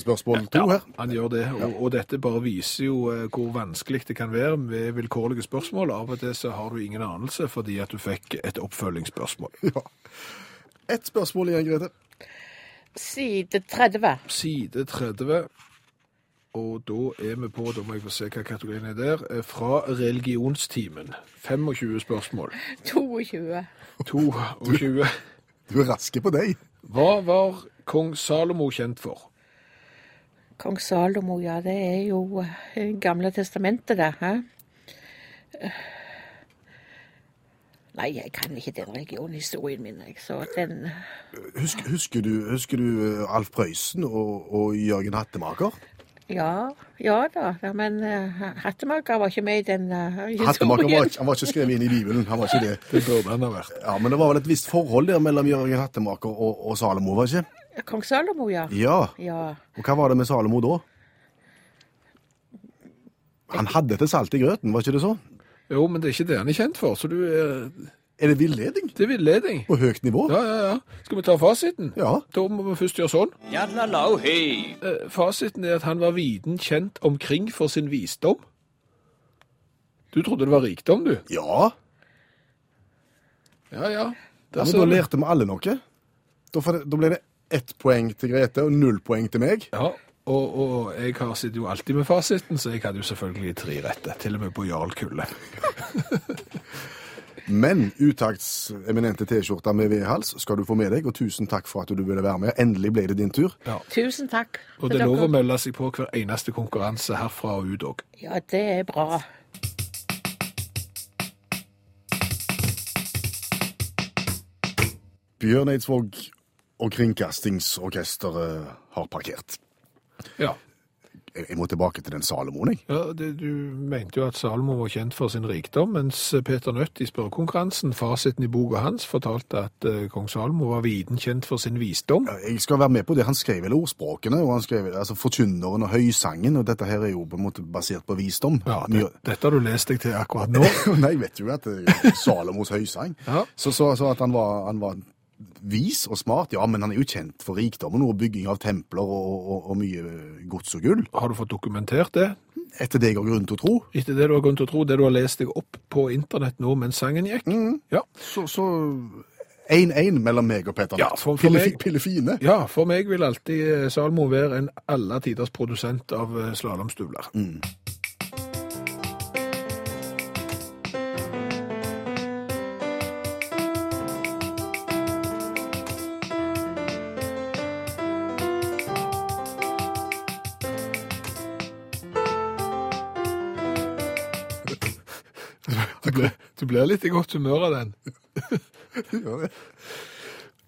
spørsmål to her. Han gjør det, og, og dette bare viser jo eh, hvor vanskelig det kan være med vilkårlige spørsmål. Av og til så har du ingen anelse fordi at du fikk et oppfølgingsspørsmål. Ja. Ett spørsmål igjen, Grete. Side 30. Side 30. Og da er vi på, da må jeg få se hva kategorien er der, eh, fra religionstimen. 25 spørsmål. 22. 22. Du er raske på deg. Hva var kong Salomo kjent for? Kong Salomo, ja, det er jo eh, Gamle testamentet, det. Hæ? Nei, jeg kan ikke den religionhistorien min, jeg. Så den Husker, husker, du, husker du eh, Alf Prøysen og, og Jørgen Hattemaker? Ja, ja da. Ja, men uh, Hattemaker var ikke med i den uh, Hattemaker var, ikke- han var ikke skrevet inn i Bibelen. han var ikke det. Det burde han ha vært. Ja, Men det var vel et visst forhold der mellom Jørgen Hattemaker og, og Salomo, var det ikke? Kong Salomo, ja. Ja. Ja. Og hva var det med Salomo da? Han hadde til salt i grøten, var ikke det så? Jo, men det er ikke det han er kjent for, så du er Er det villeding? Det er villeding. På høyt nivå? Ja, ja, ja. Skal vi ta fasiten? Ja. Da må vi først gjøre sånn. Eh, Fasiten er at han var viden kjent omkring for sin visdom. Du trodde det var rikdom, du? Ja. Ja, ja. ja men ser da du. lærte vi alle noe. Da, får det, da ble det ett poeng til Grete og null poeng til meg. Ja, og, og jeg har sitter jo alltid med fasiten, så jeg hadde jo selvfølgelig tre rette. Til og med på Jarl Kulle. (laughs) Men utakts eminente T-skjorta med V-hals skal du få med deg, og tusen takk for at du ville være med. Endelig ble det din tur. Tusen takk. Og det er lov å melde seg på hver eneste konkurranse herfra og ut òg. Ja, det er bra. Bjørn Eidsvåg og Kringkastingsorkesteret har parkert. Ja. Jeg, må tilbake til den Salomoen, jeg. ja det, du mente jo at Salomo var kjent for sin rikdom, mens Peter Nødt i spørrekonkurransen, fasiten i boka hans, fortalte at uh, kong Salomo var viden kjent for sin visdom. Jeg skal være med på det. Han skrev vel ordspråkene, og han skrev altså Forkynneren og Høysangen, og dette her er jo på en måte basert på visdom. Ja, det, Dette har du lest deg til akkurat nå. (laughs) Nei, jeg vet jo at det er Salomos høysang. Ja. Så, så, så at han var, han var vis og smart, ja, men han er jo kjent for rikdommen og bygging av templer og, og, og mye gods og gull. Har du fått dokumentert det? Etter det jeg har grunn til å tro. Etter det du har grunn til å tro, det du har lest deg opp på internett nå mens sangen gikk? Ja. Så, så 1-1 mellom meg og Peter Ja, Nett. for- for Pille, meg- Pillefine. ja, for meg vil alltid eh, Salmo være en alle tiders produsent av eh, slalåmstøvler. Du du blir litt i godt humør av den. (laughs)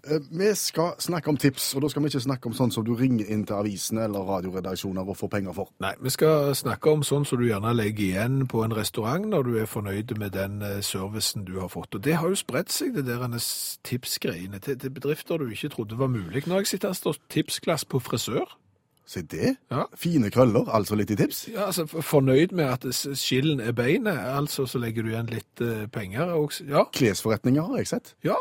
Eh, Vi skal snakke om tips, og da skal vi ikke snakke om sånn som du ringer inn til avisene eller radioredaksjoner og får penger for. Nei, vi skal snakke om sånn som du gjerne legger igjen på en restaurant når du er fornøyd med den eh, servicen du har fått. Og det har jo spredt seg, det der tipsgreiene, til, til bedrifter du ikke trodde var mulig. Når jeg sitter her, står tipsglass på frisør. Se det. Ja. Fine krøller, altså litt i tips. Ja, altså Fornøyd med at skillen er beinet, altså så legger du igjen litt uh, penger. Og, ja, Klesforretninger har jeg sett. ja,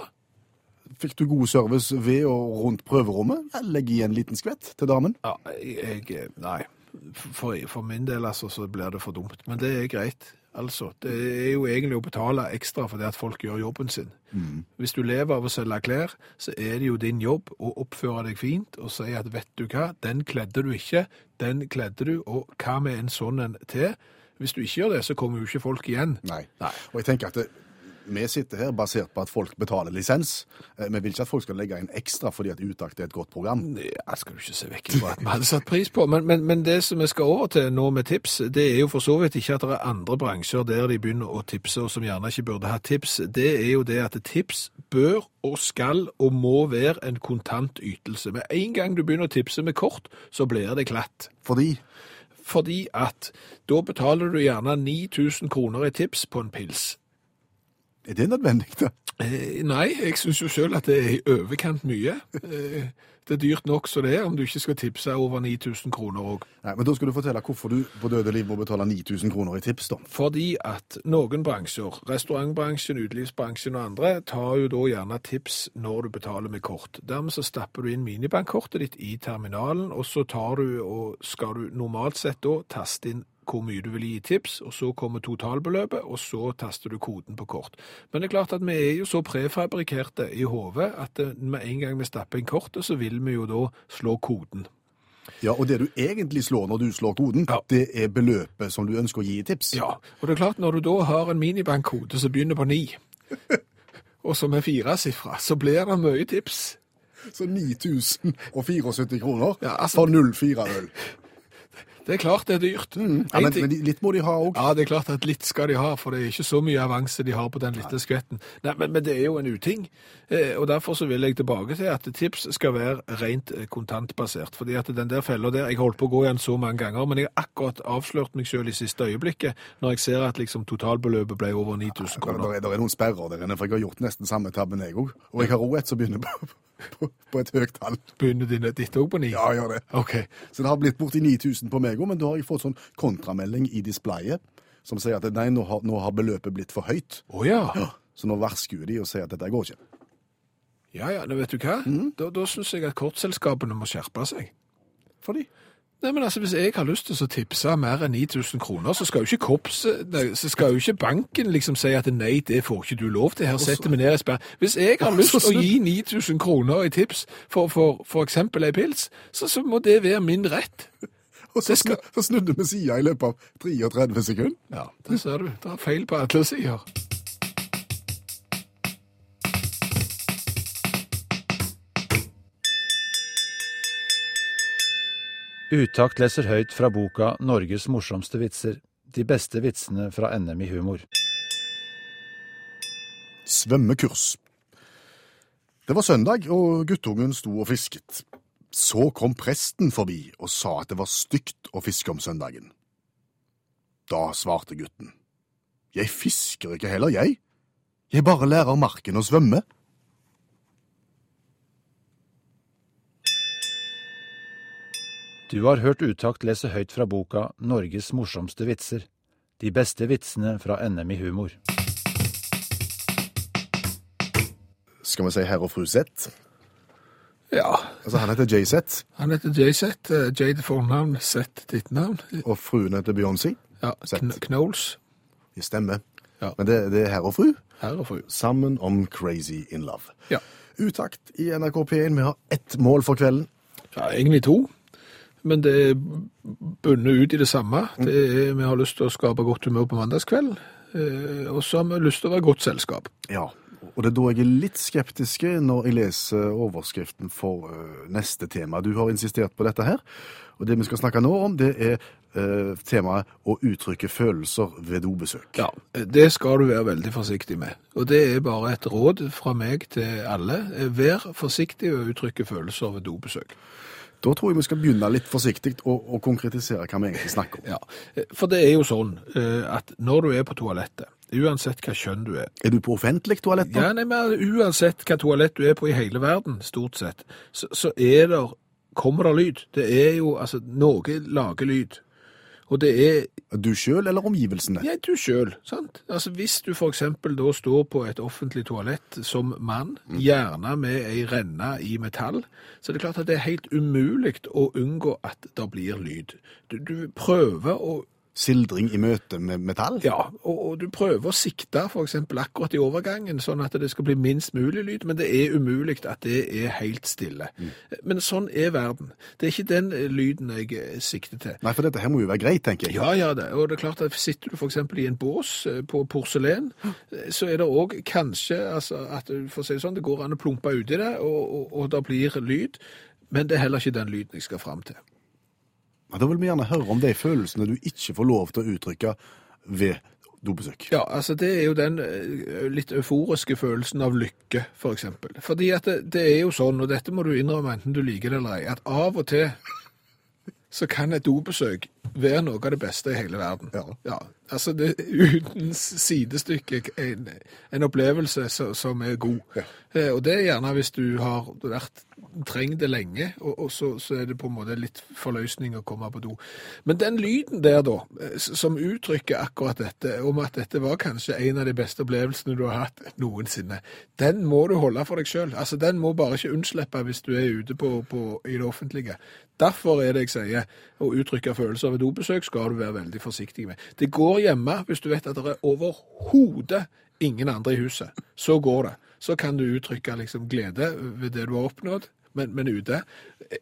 Fikk du god service ved og rundt prøverommet? Legg i en liten skvett til damen. ja jeg Nei. For, for min del altså, så blir det for dumt. Men det er greit. Altså, Det er jo egentlig å betale ekstra for det at folk gjør jobben sin. Hvis du lever av å selge klær, så er det jo din jobb å oppføre deg fint og si at vet du hva, den kledde du ikke, den kledde du, og hva med en sånn en til? Hvis du ikke gjør det, så kommer jo ikke folk igjen. Nei. Nei. Og jeg tenker at det, vi sitter her basert på at folk betaler lisens. Eh, Vi vil ikke at folk skal legge inn ekstra fordi at Utakt er et godt program. Det skal du ikke se vekk (laughs) fra at vi hadde satt pris på. Men, men, men det som vi skal over til nå med tips, det er jo for så vidt ikke at det er andre bransjer der de begynner å tipse, og som gjerne ikke burde ha tips. Det er jo det at tips bør og skal og må være en kontant ytelse. Med en gang du begynner å tipse med kort, så blir det klatt. Fordi Fordi at da betaler du gjerne 9000 kroner i tips på en pils. Er det nødvendig, da? Eh, nei, jeg syns jo sjøl at det er i overkant mye. Eh, det er dyrt nok så det er, om du ikke skal tipse over 9000 kroner òg. Men Da skal du fortelle hvorfor du på døde liv må betale 9000 kroner i tips, da. Fordi at noen bransjer, restaurantbransjen, utelivsbransjen og andre, tar jo da gjerne tips når du betaler med kort. Dermed så stapper du inn minibankkortet ditt i terminalen, og så tar du og skal du normalt sett da taste inn hvor mye du vil gi tips, og så kommer totalbeløpet, og så taster du koden på kort. Men det er klart at vi er jo så prefabrikerte i hodet at eh, med en gang vi stapper inn kortet, så vil vi jo da slå koden. Ja, Og det du egentlig slår når du slår koden, Ja. det er beløpet som du ønsker å gi i tips. Ja, og det er klart når du da har en minibankkode som begynner på ni, (laughs) og som er firesifra, så blir det mye tips. Så 9074 kroner Ja, altså- for 040 øl. Det er klart det er dyrt. Ja, men, men litt må de ha òg. Ja, det er klart at litt skal de ha, for det er ikke så mye avanse de har på den lille skvetten. Nei, men, men det er jo en uting, eh, og derfor så vil jeg tilbake til at tips skal være rent eh, kontantbasert. Fordi at den der fella der, jeg holdt på å gå igjen så mange ganger, men jeg har akkurat avslørt meg selv i siste øyeblikket, når jeg ser at liksom totalbeløpet ble over 9000 Det kroner. er, det er noen sperrer der inne, for jeg har gjort nesten samme tabben jeg òg. Og jeg har òg et som begynner på, på, på et høyt tall. Begynner dine ditt òg på ni? Ja, gjør det. Okay. Så det har blitt borti 9000 på meg òg, men da har jeg fått sånn kontramelding i displayet som sier at nei, nå har, nå har beløpet blitt for høyt. Oh, ja. Så nå varskuer de og sier at dette går ikke. Ja ja, nå vet du hva? Da, da syns jeg at kortselskapene må skjerpe seg. Fordi Nei, men altså, Hvis jeg har lyst til å tipse mer enn 9000 kroner, så skal jo ikke korps, så skal jo ikke banken liksom si at nei, det får ikke du lov til. Her setter vi ned i sperr. Hvis jeg har (laughs) lyst til å gi 9000 kroner i tips for eksempel ei pils, så, så må det være min rett. Og så, skal- så snudde vi sida i løpet av 33 sekunder. Ja, det ser du. Det er feil på alle sider. Utakt leser høyt fra boka Norges morsomste vitser. De beste vitsene fra NM i humor. Svømmekurs. Det var søndag, og guttungen sto og fisket. Så kom presten forbi og sa at det var stygt å fiske om søndagen. Da svarte gutten. Jeg fisker ikke heller, jeg. Jeg bare lærer marken å svømme. Du har hørt Utakt lese høyt fra boka Norges morsomste vitser. De beste vitsene fra NM i humor. Skal vi si herr og fru Z? Ja, Altså, han heter JZ, han heter JZ. eh, J til fornavn, Z ditt navn. og fruen heter Beyoncé. Ja. Kn Knowles. Det stemmer. Ja. Men det, det er herr og fru. Herre og fru. Sammen om Crazy in Love. Ja. Utakt i NRK P1. Vi har ett mål for kvelden. Ja, egentlig to. Men det er bundet ut i det samme. Det er, vi har lyst til å skape godt humør på mandagskveld. Eh, og så har vi lyst til å være godt selskap. Ja, og det er da jeg er litt skeptisk når jeg leser overskriften for øh, neste tema. Du har insistert på dette her, og det vi skal snakke nå om, det er øh, temaet å uttrykke følelser ved dobesøk. Ja, det skal du være veldig forsiktig med. Og det er bare et råd fra meg til alle. Vær forsiktig med å uttrykke følelser ved dobesøk. Da tror jeg vi skal begynne litt forsiktig og, og konkretisere hva vi egentlig snakker om. Ja, for det er jo sånn eh, at når du er på toalettet, uansett hva kjønn du er, Er du på offentlig toalett? da? Ja, nei, men uansett hva toalett du er på i hele verden, stort sett, så, så er der, kommer det lyd. Det er jo, altså, noe lager lyd. Og det er, Du sjøl eller omgivelsene? ja, du sant? Altså, hvis du eksempel da står på et offentlig toalett som mann, gjerne med ei renne i metall, så er det klart at det er helt umulig å unngå at det blir lyd. Du, du prøver å Sildring i møte med metall? Ja, og, og du prøver å sikte eksempel akkurat i overgangen, sånn at det skal bli minst mulig lyd, men det er umulig at det er helt stille. Men sånn er verden. Det er ikke den lyden jeg eh, sikter til. Nei, for dette her må jo være greit, tenker jeg. Ja, ja, det. og det er klart at sitter du eksempel i en bås eh, på porselen, eh, så er det også kanskje, altså, at for å si det sånn, det går an å plumpe ut i det, og, og, og det blir lyd, men det er heller ikke den lyden jeg skal frem til. Da vil vi gjerne høre om de følelsene du ikke får lov til å uttrykke ved dobesøk. Ja, altså det er jo den eh, litt euforiske følelsen av lykke, for eksempel. Fordi at det, det er jo sånn, og dette må du innrømme enten du liker det eller ei, at av og til så kan et dobesøk være noe av det beste i hele verden. Ja. altså det, uten sidestykke en, en opplevelse så, som er god. Eh, og det er gjerne hvis du har vært trengt det lenge, og, og så, så er det på en måte litt forløsning å komme på do. Men den lyden der da, eh, som uttrykker akkurat dette, om at dette var kanskje en av de beste opplevelsene du har hatt noensinne, den må du holde for deg selv. Altså, den må bare ikke unnslippe hvis du er ute på, på, i det offentlige. Derfor er det jeg sier, å uttrykke følelser ved dobesøk skal du være veldig forsiktig med. Det går hjemme hvis du vet at det er overhodet ingen andre i huset. Så går det. Så kan du uttrykke liksom glede ved det du har oppnådd. Men, men ute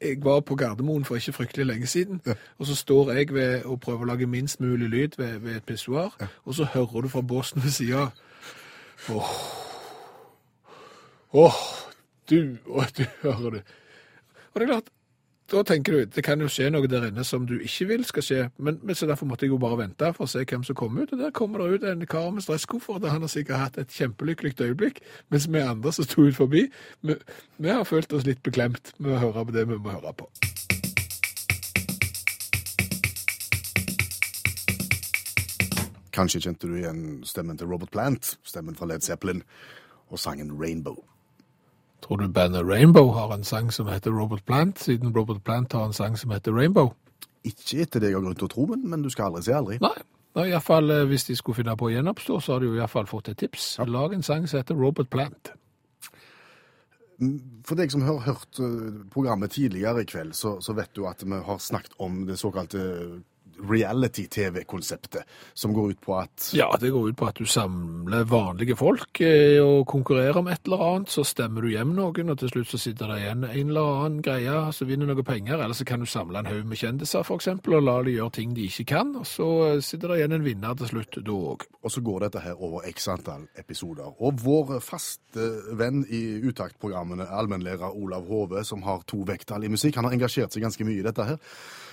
Jeg var på Gardermoen for ikke fryktelig lenge siden, og så står jeg ved å prøve å lage minst mulig lyd ved, ved et pissoar, og så hører du fra båsen ved sida Åh, åh, du Og du hører det. Og det er klart, da tenker du det kan jo skje noe der inne som du ikke vil skal skje. Men, men så derfor måtte jeg jo bare vente for å se hvem som kom ut. Og der kommer det ut en kar med stresskoffert. og Han har sikkert hatt et kjempelykkelig øyeblikk. Mens vi andre som sto ut forbi, vi, vi har følt oss litt beklemt med å høre på det vi må høre på. Kanskje kjente du igjen stemmen til Robert Plant, stemmen fra Led Zeppelin, og sangen Rainbow. Tror du bandet Rainbow har en sang som heter Robert Plant, siden Robert Plant har en sang som heter Rainbow? Ikke etter det jeg har grunn til å tro, men, men du skal aldri si aldri. Nei. Nei, i hvert fall, eh, Hvis de skulle finne på å gjenoppstå, så har de jo iallfall fått et tips. Lag en sang som heter Robert Plant. For deg som har hørt eh, programmet tidligere i kveld, så, så vet du at vi har snakket om det såkalte reality-TV-konseptet, som går ut på at Ja, det går ut på at du samler vanlige folk eh, og konkurrerer om et eller annet. Så stemmer du hjem noen, og til slutt så sitter det igjen en eller annen greie som vinner noe penger. Eller så kan du samle en haug med kjendiser, f.eks., og la de gjøre ting de ikke kan. Og så eh, sitter det igjen en vinner til slutt da òg. Og så går dette her over x antall episoder. Og vår faste venn i uttaktprogrammene, allmennlærer Olav Hove, som har to vekttall i musikk, han har engasjert seg ganske mye i dette her.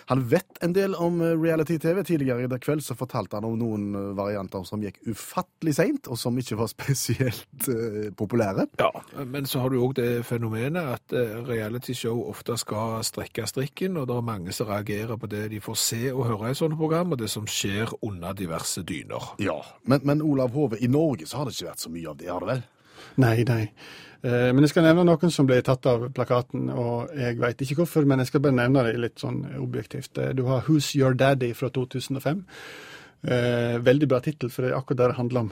Han vet en del om eh, reality-TV. Tidligere i dag kveld så fortalte han om noen eh, varianter som gikk ufattelig seint, og som ikke var (laughs) spesielt uh, populære. Ja, men så har du òg det fenomenet at uh, realityshow ofte skal strekke strikken, og det er mange som reagerer på det de får se og høre i sånne program, og det som skjer under diverse dyner. Ja, men, men Olav Hove, i Norge så har det ikke vært så mye av det, har det vel? Nei, nei. Eh, Men jeg skal nevne noen som ble tatt av plakaten, og jeg veit ikke hvorfor, men jeg skal bare nevne det litt sånn objektivt. Eh, Du har Who's Your Daddy fra 2005. Eh, veldig bra tittel, for det er akkurat det det handler om.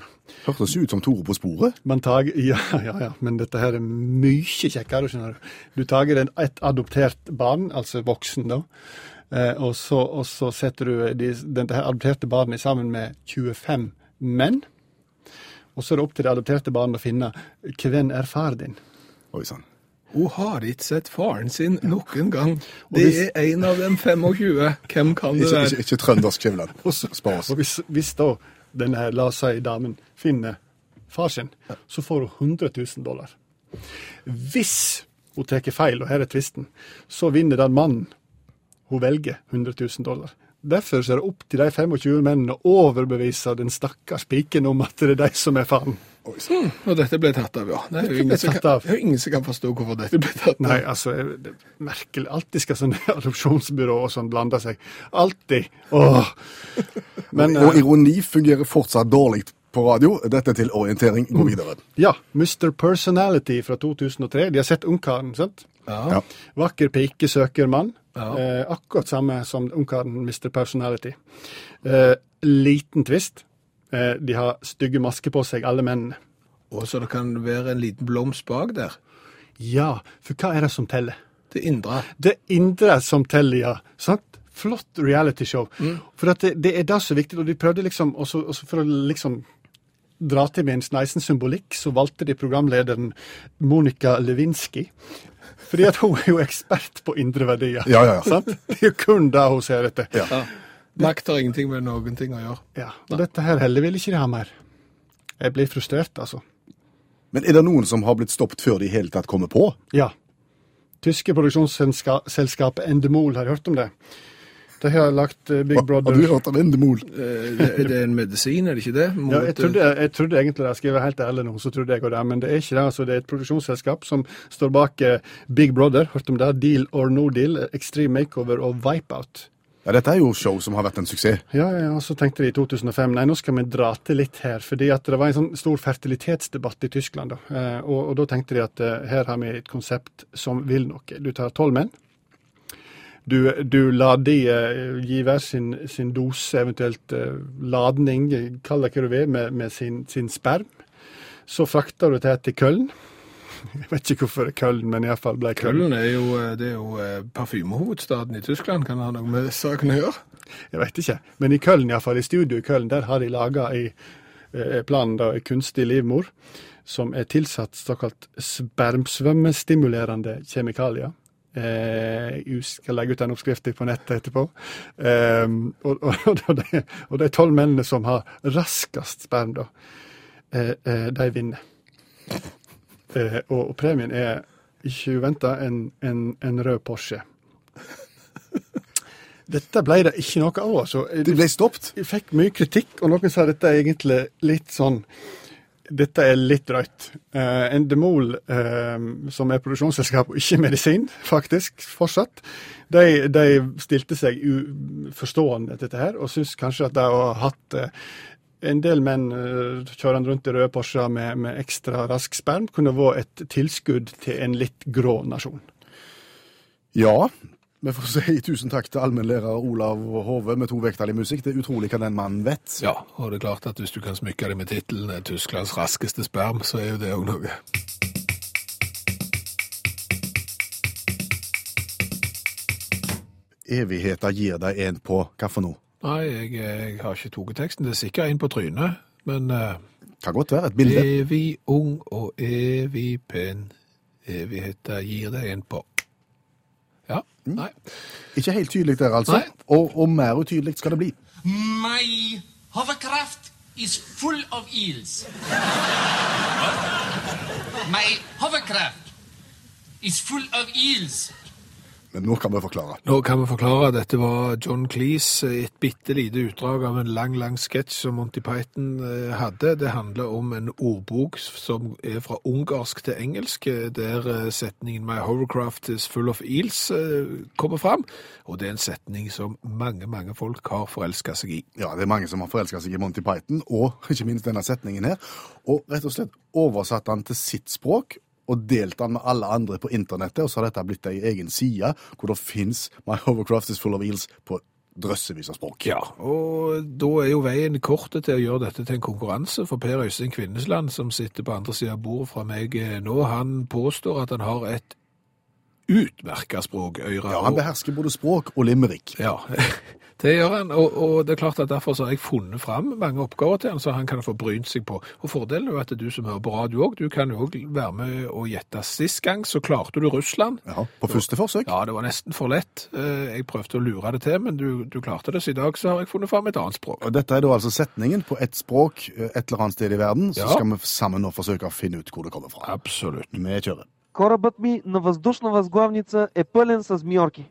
Hørtes ut som Tore på sporet. Man tager, (laughs) ja, ja, ja, men dette her er mye kjekkere, skjønner du. Du tager et adoptert barn, altså voksen da, eh, og, så, og så setter du de, dette her adopterte barnet sammen med 25 menn, og så er det opp til det adopterte barnet å finne hvem er far din. Oi sann. Hun har ikke sett faren sin noen gang. Det er en av dem 25. Hvem kan det Ikke, være? ikke, ikke trøndersk Skjæveland. (laughs) Spar oss. Og hvis, hvis da denne her, la oss si damen, finner far sin, så får hun 100 000 dollar. Hvis hun tar feil, og her er tvisten, så vinner den mannen hun velger 100 000 dollar. Derfor er det opp til de 25 mennene å overbevise den stakkars piken om at det er de som er faren. Og dette ble tatt av, ja. Det er jo ingen, som kan, ingen som kan forstå hvorfor dette ble tatt av. Nei, altså, det er merkelig. Alltid skal sånne adopsjonsbyråer sånn blande seg. Alltid. Åh. Men Og eh, ironi fungerer fortsatt dårlig på radio. Dette til orientering. Gå videre. ja, Mr. Personality fra 2003. De har sett Ungkaren, sant? Ja. Vakker pike søker mann. Ja. Eh, akkurat samme som Ungkaren Mr. Personality. Eh, liten twist. Eh, de har stygge masker på seg, alle mennene. Og så det kan være en liten blomst bak der. Ja, for hva er det som teller? Det indre. Det indre som teller, ja. Sant? Flott realityshow. For at det, det er det som er viktig. Og de prøvde liksom, også, også for å liksom dra til med en sneisen symbolikk, så valgte de programlederen Monica Lewinsky. Fordi at hun er jo ekspert på indre verdier. Ja, ja, ja. Sant? Det er jo kun det hun ser etter. Ja. Makt har ingenting med noen ting å gjøre. Ja, og dette her heller vil ikke de ha mer. Jeg blir frustrert, altså. Men er det noen som har blitt stoppet før de i hele tatt kommer på? Ja. Tyske produksjonsselskapet Endemol, har hørt om det? De har lagt Big Brother Har du hørt om Endemol? Eh, det- Er det en medisin, er det ikke det? Mot, Ja, jeg trodde, jeg trodde egentlig det, skal jeg være helt ærlig nå, så trodde jeg òg det, men det er ikke det. altså Det er et produksjonsselskap som står bak eh, Big Brother, Hørte om det? Deal or no deal, Extreme Makeover og Wipeout. Ja, dette er jo show som har vært en suksess. Ja, ja, og så tenkte de i 2005 nei, nå skal vi dra til litt her, fordi at det var en sånn stor fertilitetsdebatt i Tyskland. da, eh, og, og da tenkte de at eh, her har vi et konsept som vil noe. Du tar tolv menn. Du, du lar de eh, gi hver sin, sin dose, eventuelt eh, ladning, kall det hva du vil, med, med sin, sin sperm. Så frakter du det til Køln. (laughs) Jeg vet ikke hvorfor Køln, men iallfall ble Køln. Køln er jo, eh, det er jo eh, parfymehovedstaden i Tyskland. Kan det ha noe med saken å gjøre? Jeg vet ikke. Men i Køln, iallfall, i studio i Køln, der har de laga i planen da, kunstig livmor som er tilsatt såkalt spermsvømmestimulerende kjemikalier. Eh, jeg skal legge ut den oppskriften på nettet etterpå. Eh, og, og, (laughs) og, de, og de tolv mennene som har raskest sperm, da, eh, eh, de vinner. Eh, og premien er, ikke uventa, en, en, en rød Porsche. Dette ble det ikke noe av. altså. Det ble stoppet. Jeg fikk mye kritikk, og noen sa dette er egentlig litt sånn Dette er litt drøyt. Uh, Endemol, uh, som er produksjonsselskap og ikke medisin, (laughs) faktisk, fortsatt, de, de stilte seg uforstående til dette her, og syns kanskje at de har hatt uh, en del menn uh, kjørende rundt i røde Porscher med, med ekstra rask sperm kunne vært et tilskudd til en litt grå nasjon. Ja, vi får si tusen takk til allmennlærer Olav Hove med to vekttall i musikk. Det er utrolig hva den mannen vet. Ja, og det er klart at hvis du kan smykke deg med tittelen 'Tysklands raskeste sperm', så er jo det òg noe. Evigheter gir deg en på hva for noe? Nei, jeg, jeg har ikke tatt teksten. Det er sikkert en på trynet, men uh, Kan godt være et bilde. evig ung og evig pen. Evigheter gir deg en på. Ja, nei. Ikke helt tydelig der, altså. Og, og mer utydelig skal det bli. My hovercraft is full of eels. My hovercraft is full of eels. Men nå kan vi forklare. Nå kan vi forklare. Dette var John Cleese i et bitte lite utdrag av en lang, lang sketsj som Monty Python eh, hadde. Det handler om en ordbok som er fra ungarsk til engelsk, eh, der eh, setningen 'My hovercraft is full of eels' eh, kommer fram. Og det er en setning som mange, mange folk har forelska seg i. Ja, det er mange som har forelska seg i Monty Python, og ikke minst denne setningen her. Og rett og slett oversatt den til sitt språk. Og delt den med alle andre på internettet, og så har dette blitt ei egen side hvor det fins My Hovercraft is full of eels på drøssevis av språk. Ja, og da er jo veien kort til å gjøre dette til en konkurranse, for Per Øystein Kvinnesland, som sitter på andre siden av bordet fra meg eh, nå, han påstår at han har et utmerka språkøyre. Ja, Han behersker både språk og limerick. Ja, (laughs) det gjør han, og, og det er klart at derfor så har jeg funnet fram mange oppgaver til han, så han kan få brynt seg på. Og fordelen er jo at du som hører på radio òg, du kan jo òg være med og gjette. Sist gang så klarte du Russland. Ja, På første forsøk. Ja, det var nesten for lett. Eh, Jeg prøvde å lure det til, men du, du klarte det. Så i dag så har jeg funnet fram et annet språk. Og Dette er da altså setningen på ett språk eh, et eller annet sted i verden. Så Ja. skal vi sammen nå forsøke å finne ut hvor det kommer fra. Absolutt. Vi kjører. Корабът ми на въздушна възглавница е пълен с змиорки.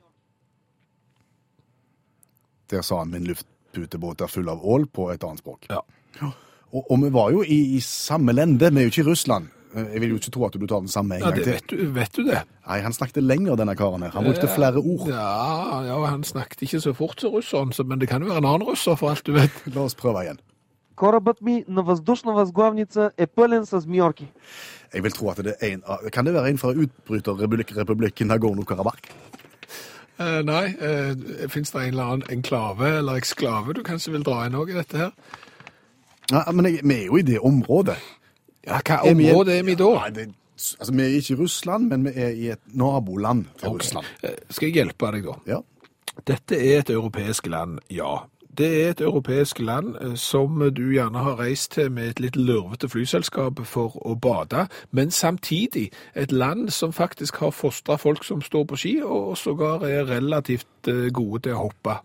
Der sa han min luftputebåt er full av ål på et annet språk. Ja. Og, og vi var jo i, i samme lende, vi er jo ikke i Russland. Eh, Jeg vil jo ikke tro at du tar den samme en Ja, gang det til. vet du, vet du det? Nei, han snakket lenger, denne karen her. Han brukte flere ord. Ja, ja, han snakket ikke så fort som russeren, så- men det kan jo være en annen russer, for alt du vet. La oss prøve igjen. Корабът ми на въздушна възглавница е пълен с змиорки. Jeg vil tro at det er en av Kan det være en fra utbryterrepublikken Nagorno-Karabakh? Eh, nei, uh, fins det en eller annen enklave eller eksklave du kanskje vil dra inn òg i dette her? Nei, men jeg, vi er jo i det området. Ja, hva Er vi i- område er vi da? Nei, det, altså, vi er ikke i Russland, men vi er i et naboland til Ok. Russland. Eh, Skal jeg hjelpe deg, da? Ja. Dette er et europeisk land, ja. det er et europeisk land eh, som du gjerne har reist til med et litt lurvete flyselskap for å bade, men samtidig et land som faktisk har fostra folk som står på ski, og sågar er relativt eh, gode til å hoppe.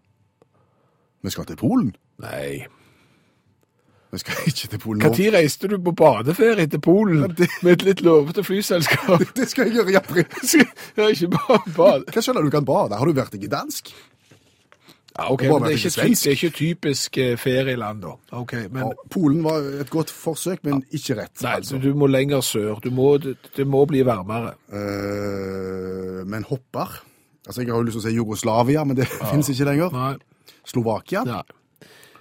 Vi skal til Polen. Nei. Vi skal (laughs) ikke til Polen nå. Når reiste du på badeferie til Polen med et litt lurvete flyselskap? (laughs) Det skal jeg gjøre i april. (laughs) Ja, ikke bare bade. Hva skjønner du kan bade? Har du vært i Gdansk? Ja, ok, Bare men det er, ikke, det er ikke typisk eh, ferieland, da. Ok, men... Ja, Polen var et godt forsøk, men ikke rett. Nei, altså. du, må lenger sør. Du må, det, det må bli varmere. Uh, men hopper Altså, Jeg har jo lyst til å si Jugoslavia, men det finnes ikke lenger. Nei. Slovakia. Nei.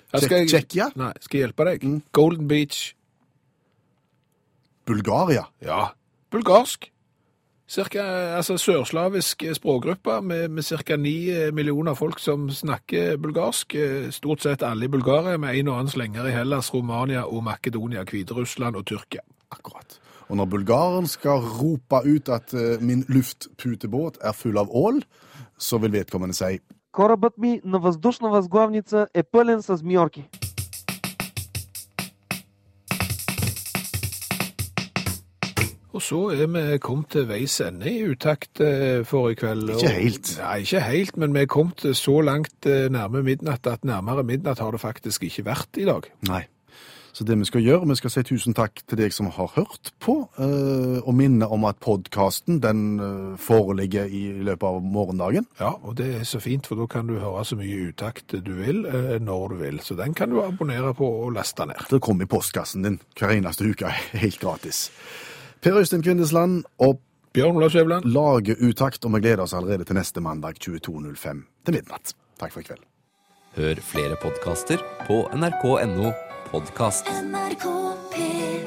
Ja, Tsjekkia? Nei, skal jeg hjelpe deg? Golden Beach. Bulgaria. Ja. Bulgarsk. Cirka, altså Sørslavisk språkgruppe med, med ca. ni millioner folk som snakker bulgarsk. Eh, Stort sett alle i Bulgaria, med en og annen slenger i Hellas, Romania og Makedonia, Hviterussland og Tyrkia. Akkurat. Og når bulgaren skal rope ut at eh, min luftputebåt er full av ål, så vil vedkommende si Корабът ми на въздушна възглавница е пълен с змиорки. Og så er vi kommet til veis ende i utakt eh, for i kveld. Ikke Og- helt. Nei, ikke helt, men vi er kommet så langt eh, nærme midnatt at nærmere midnatt har det faktisk ikke vært i dag. Nei. Så det vi skal gjøre, vi skal si tusen takk til deg som har hørt på, eh, og minne om at podkasten den foreligger i løpet av morgendagen. Ja, og det er så fint, for da kan du høre så mye utakt du vil, når du vil. Så den kan du abonnere på og laste ned. Det kommer i postkassen din hver eneste uke, (laughs) helt gratis. Per Øystein Kvindesland og Bjørn Olav Skjæveland. lager utakt, og vi gleder oss allerede til neste mandag 22.05 til midnatt. Takk for i kveld. Hør flere podkaster på nrk.no podkast. NRK P3